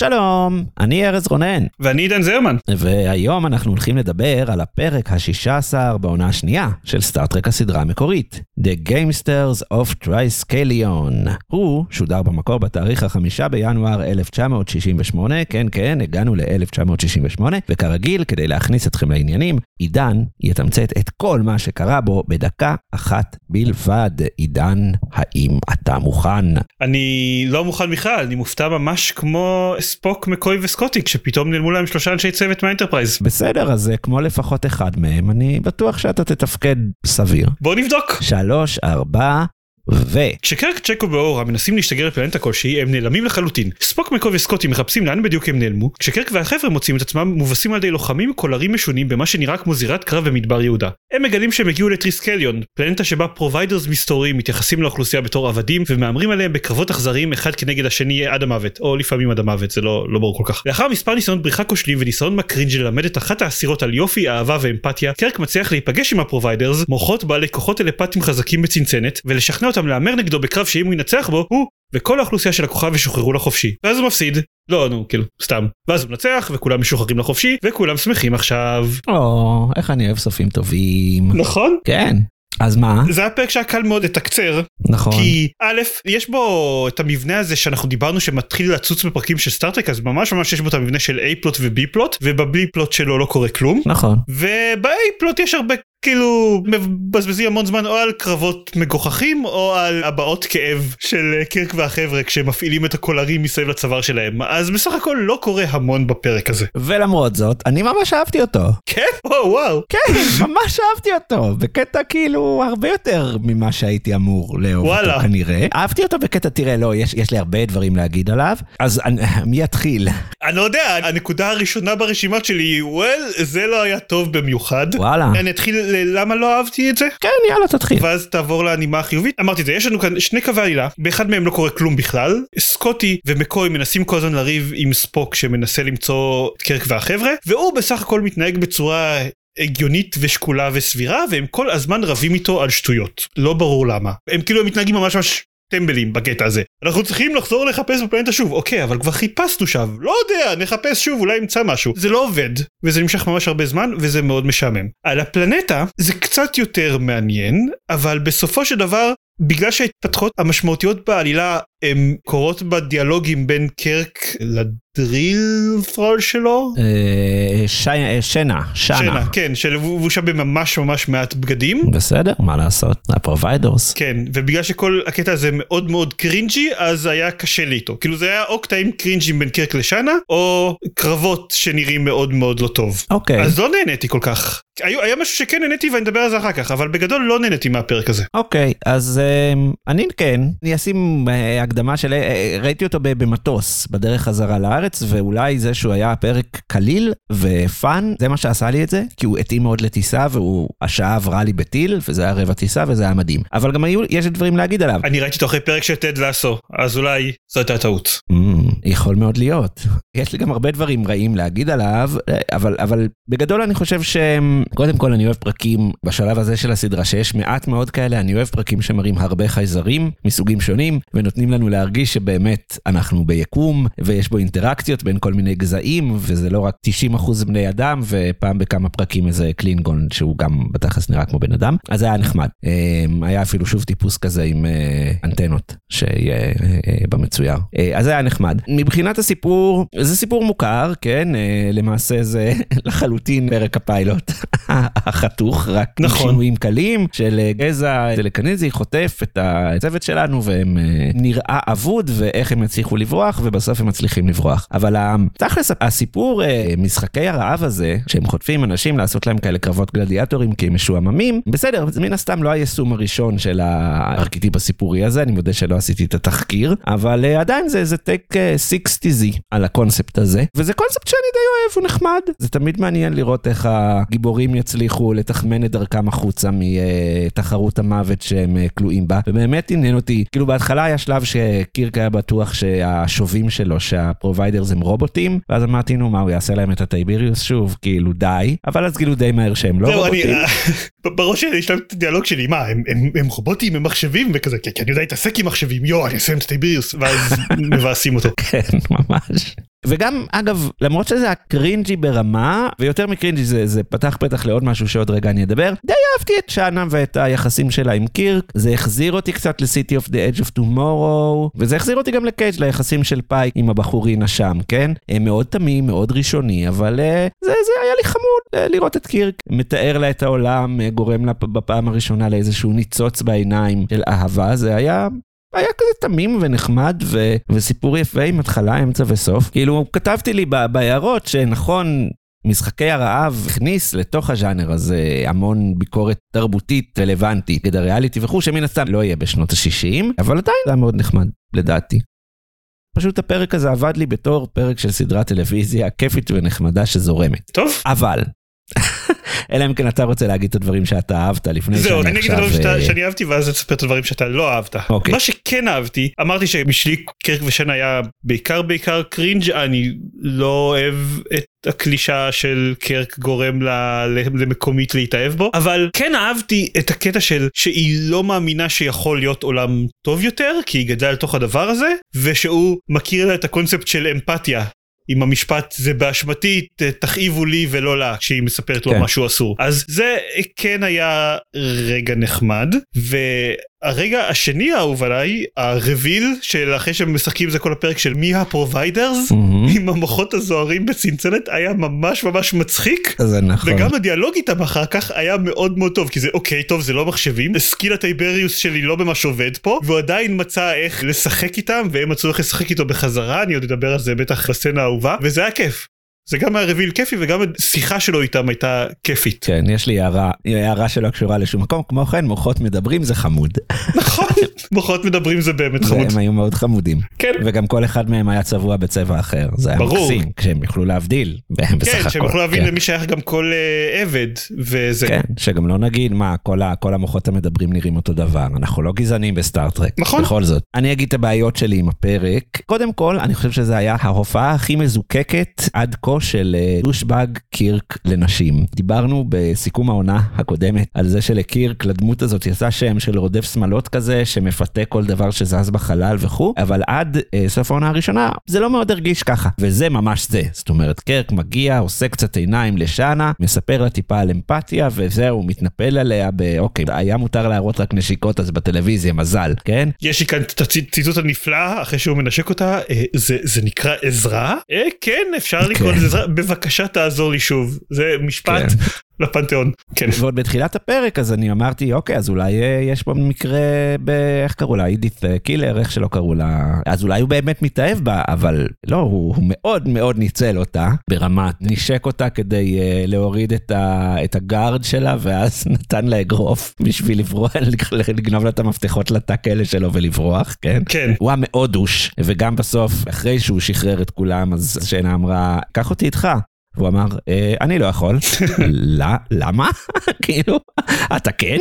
שלום, אני ארז רונן, ואני עידן זרמן. והיום אנחנו הולכים לדבר על הפרק ה-16 בעונה השנייה של סטארט-טרק הסדרה המקורית, The Gamesters of Triskelion. הוא שודר במקור בתאריך החמישה בינואר 1968, כן כן, הגענו ל-1968, וכרגיל, כדי להכניס אתכם לעניינים, עידן יתמצת את כל מה שקרה בו בדקה אחת בלבד. עידן, האם אתה מוכן? אני לא מוכן בכלל, אני מופתע ממש כמו ספוק, מקוי וסקוטי, כשפתאום נעלמו להם שלושה אנשי צוות מהאנטרפרייז. בסדר, אז כמו לפחות אחד מהם, אני בטוח שאתה תתפקד סביר. בוא נבדוק. שלוש, ארבע, ו... כשקירק, צ'קוב ואוהורה מנסים להשתגר לפלנטה כלשהי הם נעלמים לחלוטין. ספוק, מקוי וסקוטי מחפשים לאן בדיוק הם נעלמו, כשקירק והחבר'ה מוצאים את עצמם מובסים על ידי לוחמים קולרים משונים במה שנראה כמו זירת קרב במדבר יהודה. הם מגלים שהם הגיעו לטריסקליון, פלנטה שבה providers מסתוריים מתייחסים לאוכלוסייה בתור עבדים ומהמרים עליהם בקרבות אכזריים אחד כנגד השני עד המוות, או לפעמים עד המוות, זה לא, לא ברור כל כך. לאחר מספר ניסיונות בריחה אחת האסירות יופי, אהבה ואמפתיה, קרק להיפגש עם מוחות חזקים להמר נגדו בקרב שאם הוא ינצח בו, הוא וכל האוכלוסייה של הכוכב ישוחררו לחופשי. ואז הוא מפסיד. לא, נו, כאילו, סתם. ואז הוא מנצח, וכולם משוחררים לחופשי, וכולם שמחים עכשיו. או, איך אני אוהב סופים טובים. נכון? כן. אז מה? זה היה פרק שהיה קל מאוד לתקצר. נכון. כי א', יש בו את המבנה הזה שאנחנו דיברנו שמתחיל לצוץ בפרקים של סטארטרק, אז ממש ממש יש בו את המבנה של A פלוט ו-B פלוט, וב-B פלוט שלו לא קורה כלום. נכון. וב-A פלוט יש הרבה כאילו מבזבזים המון זמן או על קרבות מגוחכים או על הבעות כאב של קירק והחבר'ה כשמפעילים את הקולרים מסביב לצוואר שלהם אז בסך הכל לא קורה המון בפרק הזה. ולמרות זאת, אני ממש אהבתי אותו. כן? וואו וואו. כן, ממש אהבתי אותו. בקטע כאילו הרבה יותר ממה שהייתי אמור לאהוב וואלה. אותו כנראה. אהבתי אותו בקטע, תראה, לא, יש, יש לי הרבה דברים להגיד עליו, אז אני, מי יתחיל? אני לא יודע הנקודה הראשונה ברשימה שלי well זה לא היה טוב במיוחד. וואלה. אני אתחיל ל- למה לא אהבתי את זה? כן, יאללה, תתחיל. ואז תעבור לנימה החיובית. אמרתי את זה, יש לנו כאן שני קווי עלילה, באחד מהם לא קורה כלום בכלל. סקוטי ומקוי מנסים כל הזמן לריב עם ספוק שמנסה למצוא את קרק והחבר'ה, והוא בסך הכל מתנהג בצורה הגיונית ושקולה וסבירה, והם כל הזמן רבים איתו על שטויות. לא ברור למה. הם כאילו מתנהגים ממש ממש... טמבלים בקטע הזה. אנחנו צריכים לחזור לחפש בפלנטה שוב. אוקיי, אבל כבר חיפשנו שם. לא יודע, נחפש שוב, אולי נמצא משהו. זה לא עובד, וזה נמשך ממש הרבה זמן, וזה מאוד משעמם. על הפלנטה זה קצת יותר מעניין, אבל בסופו של דבר, בגלל שההתפתחות המשמעותיות בעלילה הן קורות בדיאלוגים בין קירק לדריל thrall שלו. אה, אה, שאנה, שאנה. כן, שלבוש שם בממש ממש מעט בגדים. בסדר, מה לעשות? ה providers. כן, ובגלל שכל הקטע הזה מאוד מאוד cringy, אז היה קשה לי איתו. כאילו זה היה או קטעים קרינג'ים בין קירק לשאנה, או קרבות שנראים מאוד מאוד לא טוב. אוקיי. אז לא נהניתי כל כך. היה, היה משהו שכן נהניתי ואני אדבר על זה אחר כך, אבל בגדול לא נהניתי מהפרק הזה. אוקיי, אז אמ, אני כן, אני אשים אה, הקדמה של, אה, ראיתי אותו במטוס בדרך חזרה לארץ, ואולי זה שהוא היה פרק קליל ופאן, זה מה שעשה לי את זה, כי הוא התאים מאוד לטיסה, והוא, השעה עברה לי בטיל, וזה היה רבע טיסה וזה היה מדהים. אבל גם היו, יש דברים להגיד עליו. אני ראיתי אותו אחרי פרק של טד לאסו, אז אולי זו הייתה טעות. Mm, יכול מאוד להיות. יש לי גם הרבה דברים רעים להגיד עליו, אבל, אבל בגדול אני חושב שקודם כל אני אוהב פרקים בשלב הזה של הסדרה שיש מעט מאוד כאלה, אני אוהב פרקים שמראים הרבה חייזרים מסוגים שונים ונותנים לנו להרגיש שבאמת אנחנו ביקום ויש בו אינטראקציות בין כל מיני גזעים וזה לא רק 90% בני אדם ופעם בכמה פרקים איזה קלינגון שהוא גם בתכלס נראה כמו בן אדם, אז זה היה נחמד. אה, היה אפילו שוב טיפוס כזה עם אה, אנטנות שיהיה אה, אה, במצויר. אז זה היה נחמד. מבחינת הסיפור, זה סיפור מוכר, כן? למעשה זה לחלוטין פרק הפיילוט החתוך, רק עם נכון. שינויים קלים של גזע דלקניזי חוטף את הצוות שלנו והם אה, נראה האבוד ואיך הם יצליחו לברוח, ובסוף הם מצליחים לברוח. אבל תכלס, הסיפור, אה, משחקי הרעב הזה, שהם חוטפים אנשים לעשות להם כאלה קרבות גלדיאטורים כי הם משועממים, בסדר, זה מן הסתם לא היישום הראשון של הארכיטיפ הסיפורי הזה, אני מודה שלא עשיתי את התחקיר, אבל uh, עדיין זה איזה uh, 60Z על הקונספט הזה, וזה קונספט שאני די אוהב, הוא נחמד. זה תמיד מעניין לראות איך הגיבורים יצליחו לתחמן את דרכם החוצה מתחרות המוות שהם כלואים בה, ובאמת עניין אותי, כאילו בהתחלה היה שלב שקירק היה בטוח שהשובים שלו, שה providers הם רובוטים, ואז אמרתי, נו מה, הוא יעשה להם את הטייביריוס שוב, כאילו די, אבל אז גילו די מהר שהם לא רובוטים. בראש שלי יש להם את הדיאלוג שלי, מה, הם, רובוטים, הם מחשבים וכזה, כי אני יודע להתעסק עם מחשבים, יואו, אני אסיים את הטייביריוס, ואז מבאסים אותו. כן, ממש. וגם, אגב, למרות שזה היה cringy ברמה, ויותר מ cringy זה, זה פתח פתח לעוד משהו שעוד רגע אני אדבר, די אהבתי את שאנה ואת היחסים שלה עם קירק, זה החזיר אותי קצת ל-City of the Edge of Tomorrow, וזה החזיר אותי גם לקייג' ליחסים של פייק עם הבחורינה שם, כן? מאוד תמים, מאוד ראשוני, אבל אה, זה, זה היה לי חמוד אה, לראות את קירק, מתאר לה את העולם, אה, גורם לה בפעם הראשונה לאיזשהו ניצוץ בעיניים של אהבה, זה היה היה כזה תמים ונחמד ו... וסיפור יפה עם התחלה, אמצע וסוף. כאילו, כתבתי לי בהערות שנכון, משחקי הרעב הכניס לתוך הז'אנר הזה המון ביקורת תרבותית רלוונטית, כדי ריאליטי וכו', שמן הסתם לא יהיה בשנות ה-60, אבל עדיין זה היה מאוד נחמד, לדעתי. פשוט הפרק הזה עבד לי בתור פרק של סדרת טלוויזיה כיפית ונחמדה שזורמת. טוב. אבל אלא אם כן אתה רוצה להגיד את הדברים שאתה אהבת לפני שאני עכשיו... זהו, אני אגיד את הדברים אה, שאני אהבתי ואז תספר את הדברים שאתה לא אהבת. אוקיי. מה שכן אהבתי, אמרתי שבשבילי קרק ושן היה בעיקר בעיקר קרינג', אני לא אוהב את הקלישה של קרק גורם למקומית להתאהב בו אבל כן אהבתי את הקטע של שהיא לא מאמינה שיכול להיות עולם טוב יותר כי היא גדלה לתוך הדבר הזה ושהוא מכיר לה את הקונספט של אמפתיה עם המשפט זה באשמתי תכאיבו לי ולא לה כשהיא מספרת לו כן. משהו אסור אז זה כן היה רגע נחמד והרגע השני האהוב עליי ה reveal של אחרי שהם משחקים זה כל הפרק של מי ה providers mm-hmm. עם המוחות הזוהרים בצנצנת היה ממש ממש מצחיק. זה נכון. וגם הדיאלוג איתם אחר כך היה מאוד מאוד טוב כי זה אוקיי טוב זה לא מחשבים skill הטייבריוס שלי לא ממש עובד פה והוא עדיין מצא איך לשחק איתם והם מצאו איך לשחק איתו בחזרה אני עוד אדבר על זה בטח בסצנה האהובה וזה היה כיף זה גם היה רביל כיפי וגם השיחה שלו איתם הייתה כיפית. כן, יש לי הערה, הערה שלא קשורה לשום מקום, כמו כן מוחות מדברים זה חמוד. נכון, מוחות מדברים זה באמת חמוד. הם היו מאוד חמודים. כן. וגם כל אחד מהם היה צבוע בצבע אחר, זה היה ברור. מקסים, כשהם יכלו להבדיל, בסך כן, הכל. כן, שהם יכלו להבין. למי שייך גם כל uh, עבד, וזה. כן, שגם לא נגיד מה, כל, ה, כל המוחות המדברים נראים אותו דבר, אנחנו לא גזענים בסטארט-טרק. נכון. בכל זאת. אני אגיד את הבעיות שלי עם הפרק. קודם כל, אני חושב שזה היה ההופעה הכי מזוקקת עד כה של דושבג אה, קירק לנשים. דיברנו בסיכום העונה הקודמת על זה שלקירק לדמות הזאת יצא שם של רודף שמלות כזה שמפתה כל דבר שזז בחלל וכו', אבל עד אה, סוף העונה הראשונה זה לא מאוד הרגיש ככה, וזה ממש זה. זאת אומרת, קירק מגיע, עושה קצת עיניים לשאנה, מספר לה טיפה על אמפתיה וזהו, מתנפל עליה באוקיי, היה מותר להראות רק נשיקות אז בטלוויזיה, מזל, כן? יש לי כאן את הציטוט הנפלא אחרי שהוא מנשק אותה, אה, זה, זה נקרא עזרה? אה, כן, אפשר לקרוא עזרה. בבקשה תעזור לי שוב זה משפט כן. לפנתיאון. כן. ועוד בתחילת הפרק אז אני אמרתי אוקיי אז אולי אה, יש פה מקרה באיך קראו לה? אידית אה, קילר איך שלא קראו לה. אז אולי הוא באמת מתאהב בה אבל לא הוא, הוא מאוד מאוד ניצל אותה. ברמה נשק אותה כדי uh, להוריד את, ה, את הגארד שלה ואז נתן לה אגרוף בשביל לברוח לגנוב לה את המפתחות לתק האלה שלו ולברוח כן? כן. הוא היה מאוד דוש וגם בסוף אחרי שהוא שחרר את כולם אז שנה אמרה קח אותי איתך והוא אמר, אה, אני לא יכול. למה? כאילו, אתה כן?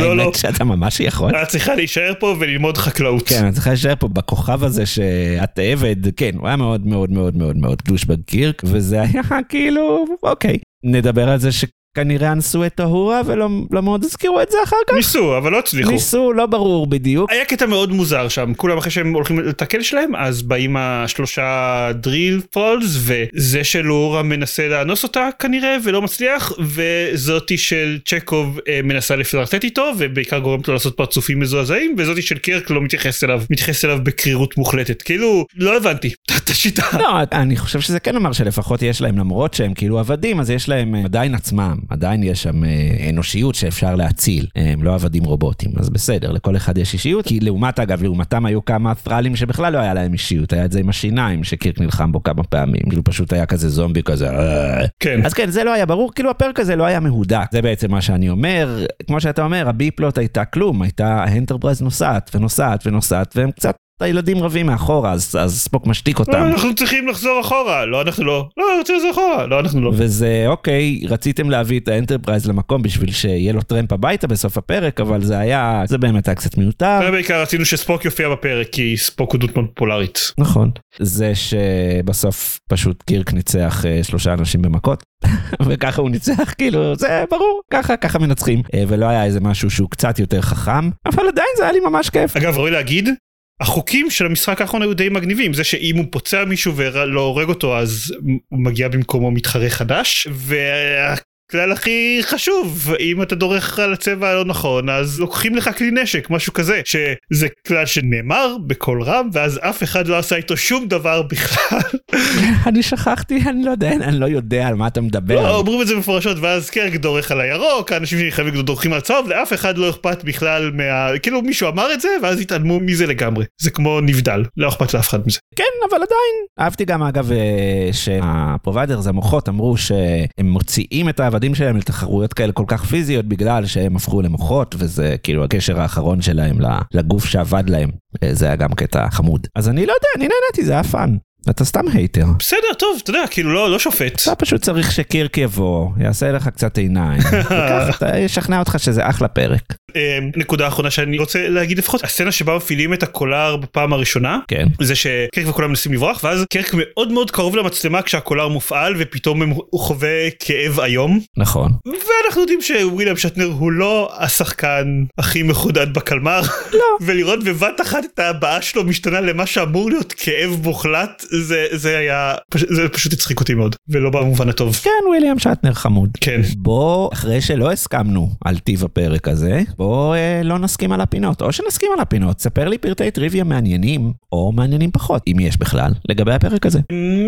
לא, לא. האמת שאתה ממש יכול. את צריכה להישאר פה וללמוד חקלאות. כן, את צריכה להישאר פה בכוכב הזה שאת עבד, כן, הוא היה מאוד מאוד מאוד מאוד מאוד קדוש בקירק, וזה היה כאילו, אוקיי. נדבר על זה ש... כנראה אנסו את ההורה ולא לא מאוד הזכירו את זה אחר כך. ניסו אבל לא הצליחו. ניסו לא ברור בדיוק. היה קטע מאוד מוזר שם כולם אחרי שהם הולכים לתקל שלהם אז באים השלושה דריל פולס וזה של אורה מנסה לאנוס אותה כנראה ולא מצליח וזאתי של צ'קוב אה, מנסה לפלרטט איתו ובעיקר גורמת לו לעשות פרצופים מזועזעים וזאתי של קרק לא מתייחס אליו מתייחס אליו בקרירות מוחלטת כאילו לא הבנתי את השיטה. לא אני חושב שזה כן אמר שלפחות יש להם למרות שהם כאילו עבדים אז יש להם עדיין עצמם. עדיין יש שם אה, אנושיות שאפשר להציל, הם לא עבדים רובוטים, אז בסדר, לכל אחד יש אישיות, כי לעומת, אגב, לעומתם היו כמה thrall ים שבכלל לא היה להם אישיות, היה את זה עם השיניים שקירק נלחם בו כמה פעמים, כאילו פשוט היה כזה זומבי כזה, "אה". כן. אז כן, זה לא היה ברור, כאילו הפרק הזה לא היה מהודק, זה בעצם מה שאני אומר, כמו שאתה אומר, ה B-plot הייתה כלום, הייתה האנטרפרייז נוסעת ונוסעת ונוסעת, והם קצת... הילדים רבים מאחורה, אז, אז ספוק משתיק אותם. אנחנו צריכים לחזור אחורה. לא, אנחנו לא. לא, אנחנו רוצים לחזור אחורה. לא, אנחנו לא. וזה אוקיי, רציתם להביא את האנטרפרייז למקום בשביל שיהיה לו טרמפ הביתה בסוף הפרק, אבל זה היה, זה באמת היה קצת מיותר. ובעיקר רצינו שספוק יופיע בפרק, כי ספוק הוא דמות פופולרית. נכון. זה שבסוף פשוט קירק ניצח אה, שלושה אנשים במכות, וככה הוא ניצח, כאילו, זה ברור, ככה, ככה מנצחים. אה, ולא היה איזה משהו שהוא קצת יותר חכם, אבל עדיין זה היה לי ממש כיף. אגב, ראוי להגיד, החוקים של המשחק האחרון היו די מגניבים. זה שאם הוא פוצע מישהו ולא הורג אותו, אז הוא מגיע במקומו מתחרה חדש. והכלל הכי חשוב, אם אתה דורך על הצבע הלא נכון, אז לוקחים לך כלי נשק, משהו כזה. שזה כלל שנאמר בקול רם, ואז אף אחד לא עשה איתו שום דבר בכלל. אני שכחתי, אני לא יודע, אני לא יודע על מה אתה מדבר. לא, אומרים את זה מפורשות, ואז קרק דורך על הירוק, האנשים שנלחמים דורכים על הצהוב, לאף אחד לא אכפת בכלל מה... כאילו מישהו אמר את זה, ואז התעלמו מזה לגמרי. זה כמו נבדל, לא אכפת לאף אחד מזה. כן, אבל עדיין. אהבתי גם אגב אה, שה providers, המוחות, אמרו שהם מוציאים את העבדים שלהם לתחרויות כאלה כל כך פיזיות בגלל שהם הפכו למוחות, וזה כאילו הקשר האחרון שלהם לגוף שעבד להם. אה, זה היה גם קטע חמוד. אז אני לא יודע, אני נהניתי, זה היה fun. אתה סתם hater. בסדר, טוב, אתה יודע, כאילו לא, לא שופט. אתה פשוט צריך שקירק יבוא, יעשה לך קצת עיניים, וככה ישכנע אותך שזה אחלה פרק. אה, נקודה אחרונה שאני רוצה להגיד לפחות, הסצנה שבה מפעילים את הקולר בפעם הראשונה, כן. זה שקרק וכולם מנסים לברוח, ואז קרק מאוד מאוד קרוב למצלמה כשהקולר מופעל, ופתאום הוא חווה כאב איום. נכון. ואנחנו יודעים שוויליאם שטנר הוא לא השחקן הכי מחודד בקלמר. לא. ולראות בבת אחת את ההבעה שלו משתנה למה שאמור להיות כאב מוחלט, זה, זה היה, פש, זה פשוט הצחיק אותי מאוד, ולא במובן הטוב. כן, וויליאם שטנר חמוד. כן. בוא, אחרי שלא הסכמנו על טיב הפרק הזה, בוא אה, לא נסכים על הפינות, או שנסכים על הפינות, ספר לי פרטי טריוויה מעניינים, או מעניינים פחות, אם יש בכלל, לגבי הפרק הזה.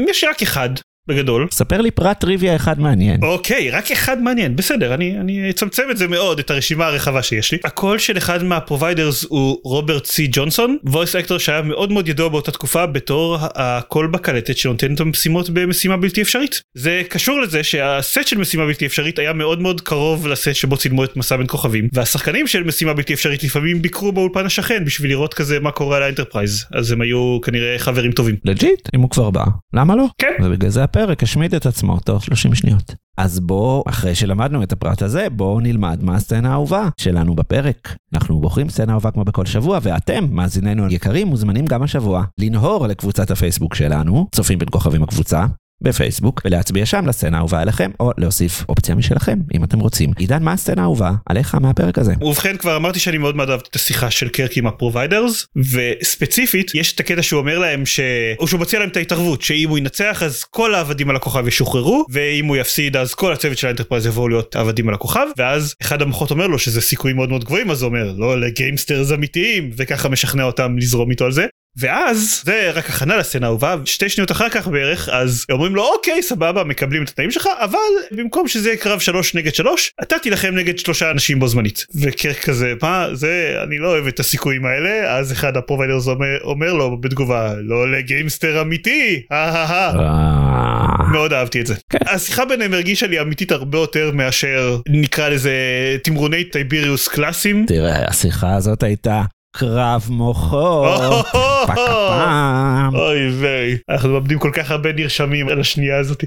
יש רק אחד, בגדול. ספר לי פרט טריוויה אחד מעניין. אוקיי, רק אחד מעניין, בסדר, אני, אני אצמצם את זה מאוד, את הרשימה הרחבה שיש לי. הקול של אחד מה providers הוא רוברט סי ג'ונסון, voice actor שהיה מאוד מאוד ידוע באותה תקופה בתור הקול בקלטת שנותן את המשימות במשימה בלתי אפשרית. זה קשור לזה שהסט של משימה בלתי אפשרית היה מאוד מאוד קרוב לסט שבו צילמו את מסע בין כוכבים, והשחקנים של משימה בלתי אפשרית לפעמים ביקרו באולפן השכן בשביל לראות כזה מה קורה על האנטרפרייז, אז הם היו כנראה חברים טובים. legit, אם הוא כבר בא, למה לא? כן. ובגלל זה הפרק השמיד את עצמו תוך 30 שניות. אז בוא, אחרי שלמדנו את הפרט הזה, בואו נלמד מה הסצנה האהובה שלנו בפרק. אנחנו בוחרים סצנה אהובה כמו בכל שבוע, ואתם, מאזיננו היקרים, מוזמנים גם השבוע לנהור לקבוצת הפייסבוק שלנו, צופים בין כוכבים הקבוצה. בפייסבוק, ולהצביע שם לסצנה האהובה עליכם, או להוסיף אופציה משלכם, אם אתם רוצים. עידן, מה הסצנה האהובה עליך מהפרק הזה? ובכן כבר אמרתי שאני מאוד מאוד אהבתי את השיחה של קרק עם ה providers וספציפית יש את הקטע שהוא אומר להם ש... או שהוא מציע להם את ההתערבות שאם הוא ינצח אז כל העבדים על הכוכב ישוחררו ואם הוא יפסיד אז כל הצוות של האנטרפרייז יבואו להיות עבדים על הכוכב ואז אחד המוחות אומר לו שזה סיכויים מאוד מאוד גבוהים אז הוא אומר לא ל gamesters אמיתיים וככה משכנע אותם לזרום איתו על זה. ואז זה רק הכנה לסצנה האהובה שתי שניות אחר כך בערך אז אומרים לו אוקיי סבבה מקבלים את התנאים שלך אבל במקום שזה יהיה קרב שלוש נגד שלוש אתה תילחם נגד שלושה אנשים בו זמנית וקרק כזה מה זה אני לא אוהב את הסיכויים האלה אז אחד ה providers אומר, אומר לו בתגובה לא ל gamester אמיתי אהה אה, מאוד אהבתי את זה. כן. השיחה ביניהם הרגישה לי אמיתית הרבה יותר מאשר נקרא לזה תמרוני טייביריוס קלאסיים. תראה, השיחה הזאת הייתה קרב מוחות, פק פעם. אוי ויי אנחנו מאבדים כל כך הרבה נרשמים על השנייה הזאת.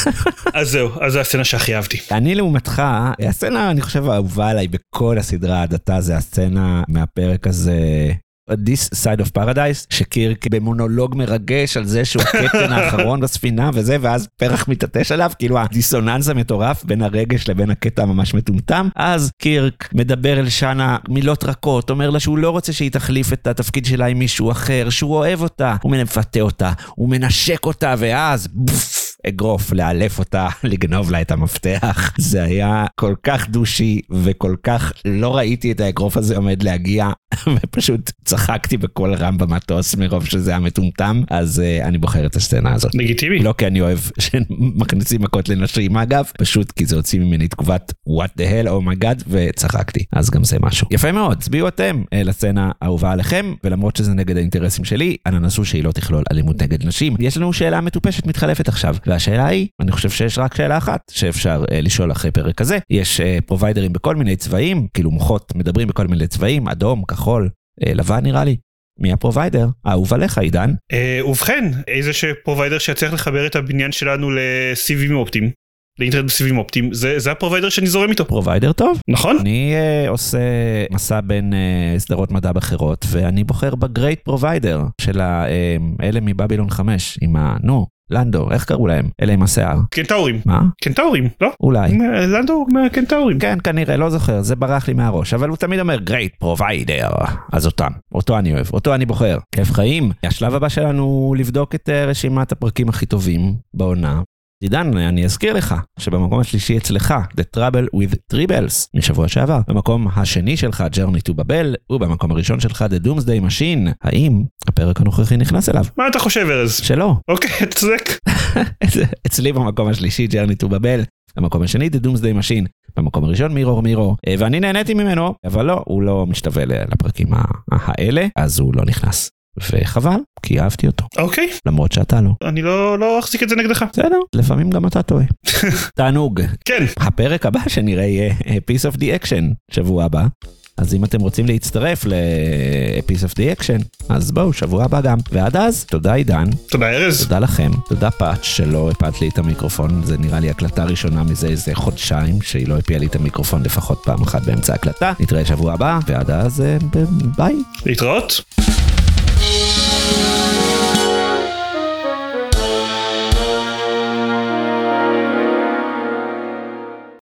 אז זהו אז זו הסצנה שהכי אהבתי. אני לעומתך, הסצנה אני חושב האהובה עליי בכל הסדרה עד עתה זה הסצנה מהפרק הזה. This side of paradise שקירק במונולוג מרגש על זה שהוא הקפטן האחרון בספינה וזה ואז פרח מתעטש עליו כאילו הדיסוננס המטורף בין הרגש לבין הקטע הממש מטומטם. אז קירק מדבר אל שנה מילות רכות אומר לה שהוא לא רוצה שהיא תחליף את התפקיד שלה עם מישהו אחר שהוא אוהב אותה הוא מפתה אותה הוא מנשק אותה ואז בוף, אגרוף, לאלף אותה, לגנוב לה את המפתח. זה היה כל כך דושי וכל כך לא ראיתי את האגרוף הזה עומד להגיע, ופשוט צחקתי בקול רם במטוס מרוב שזה היה מטומטם, אז uh, אני בוחר את הסצנה הזאת. לגיטימי. לא כי אני אוהב שמכניסים מכות לנשים אגב, פשוט כי זה הוציא ממני תגובת what the hell, oh my god, וצחקתי. אז גם זה משהו. יפה מאוד, צביעו אתם uh, לסצנה האהובה עליכם, ולמרות שזה נגד האינטרסים שלי, אנא נסו שהיא לא תכלול אלימות נגד נשים. יש לנו שאלה מטופשת מתחלפת עכשיו, והשאלה היא, אני חושב שיש רק שאלה אחת שאפשר uh, לשאול אחרי פרק כזה. יש provider ים בכל מיני צבעים, כאילו מוחות מדברים בכל מיני צבעים, אדום, כחול, לבן נראה לי. מי ה provider? האהוב עליך עידן. אה, ובכן, איזה ש provider שיצליח לחבר את הבניין שלנו לסיבים אופטיים. לאינטרנט בסיבים אופטיים זה זה ה provider שאני זורם איתו provider טוב נכון אני אה, עושה מסע בין אה, סדרות מדע אחרות ואני בוחר ב great provider של האלה אה, מבבילון 5 עם ה... נו לנדו, איך קראו להם? אלה עם השיער. קנטאורים. מה? קנטאורים, לא? אולי. לנדו הוא מהקנטאורים. כן, כנראה, לא זוכר, זה ברח לי מהראש, אבל הוא תמיד אומר great provider. אז אותם, אותו אני אוהב, אותו אני בוחר. כיף חיים. השלב הבא שלנו הוא לבדוק את אה, רשימת הפרקים הכי טובים בעונה, עידן, אני אזכיר לך שבמקום השלישי אצלך, The Trouble with Tribbles, משבוע שעבר. במקום השני שלך, Journey to Babel, ובמקום הראשון שלך, The Doomsday Machine. האם הפרק הנוכחי נכנס אליו? מה אתה חושב ארז? שלא. אוקיי, אתה צודק. אצלי במקום השלישי, Journey to Babel. במקום השני, The Doomsday Machine. במקום הראשון, מירור מירור. ואני נהניתי ממנו, אבל לא, הוא לא משתווה לפרקים האלה, אז הוא לא נכנס. וחבל, כי אהבתי אותו. אוקיי. למרות שאתה לא. אני לא, לא אחזיק את זה נגדך. בסדר, לפעמים גם אתה טועה. תענוג. כן. הפרק הבא שנראה יהיה Piece of the Action שבוע הבא. אז אם אתם רוצים להצטרף ל-Piece of the Action, אז בואו, שבוע הבא גם. ועד אז, תודה עידן. תודה ארז. תודה לכם. תודה פאץ' שלא הפלת לי את המיקרופון, זה נראה לי הקלטה ראשונה מזה איזה חודשיים, שהיא לא הפילה לי את המיקרופון לפחות פעם אחת באמצע הקלטה. נתראה שבוע הבא, ועד אז ביי. להתראות. Thank you.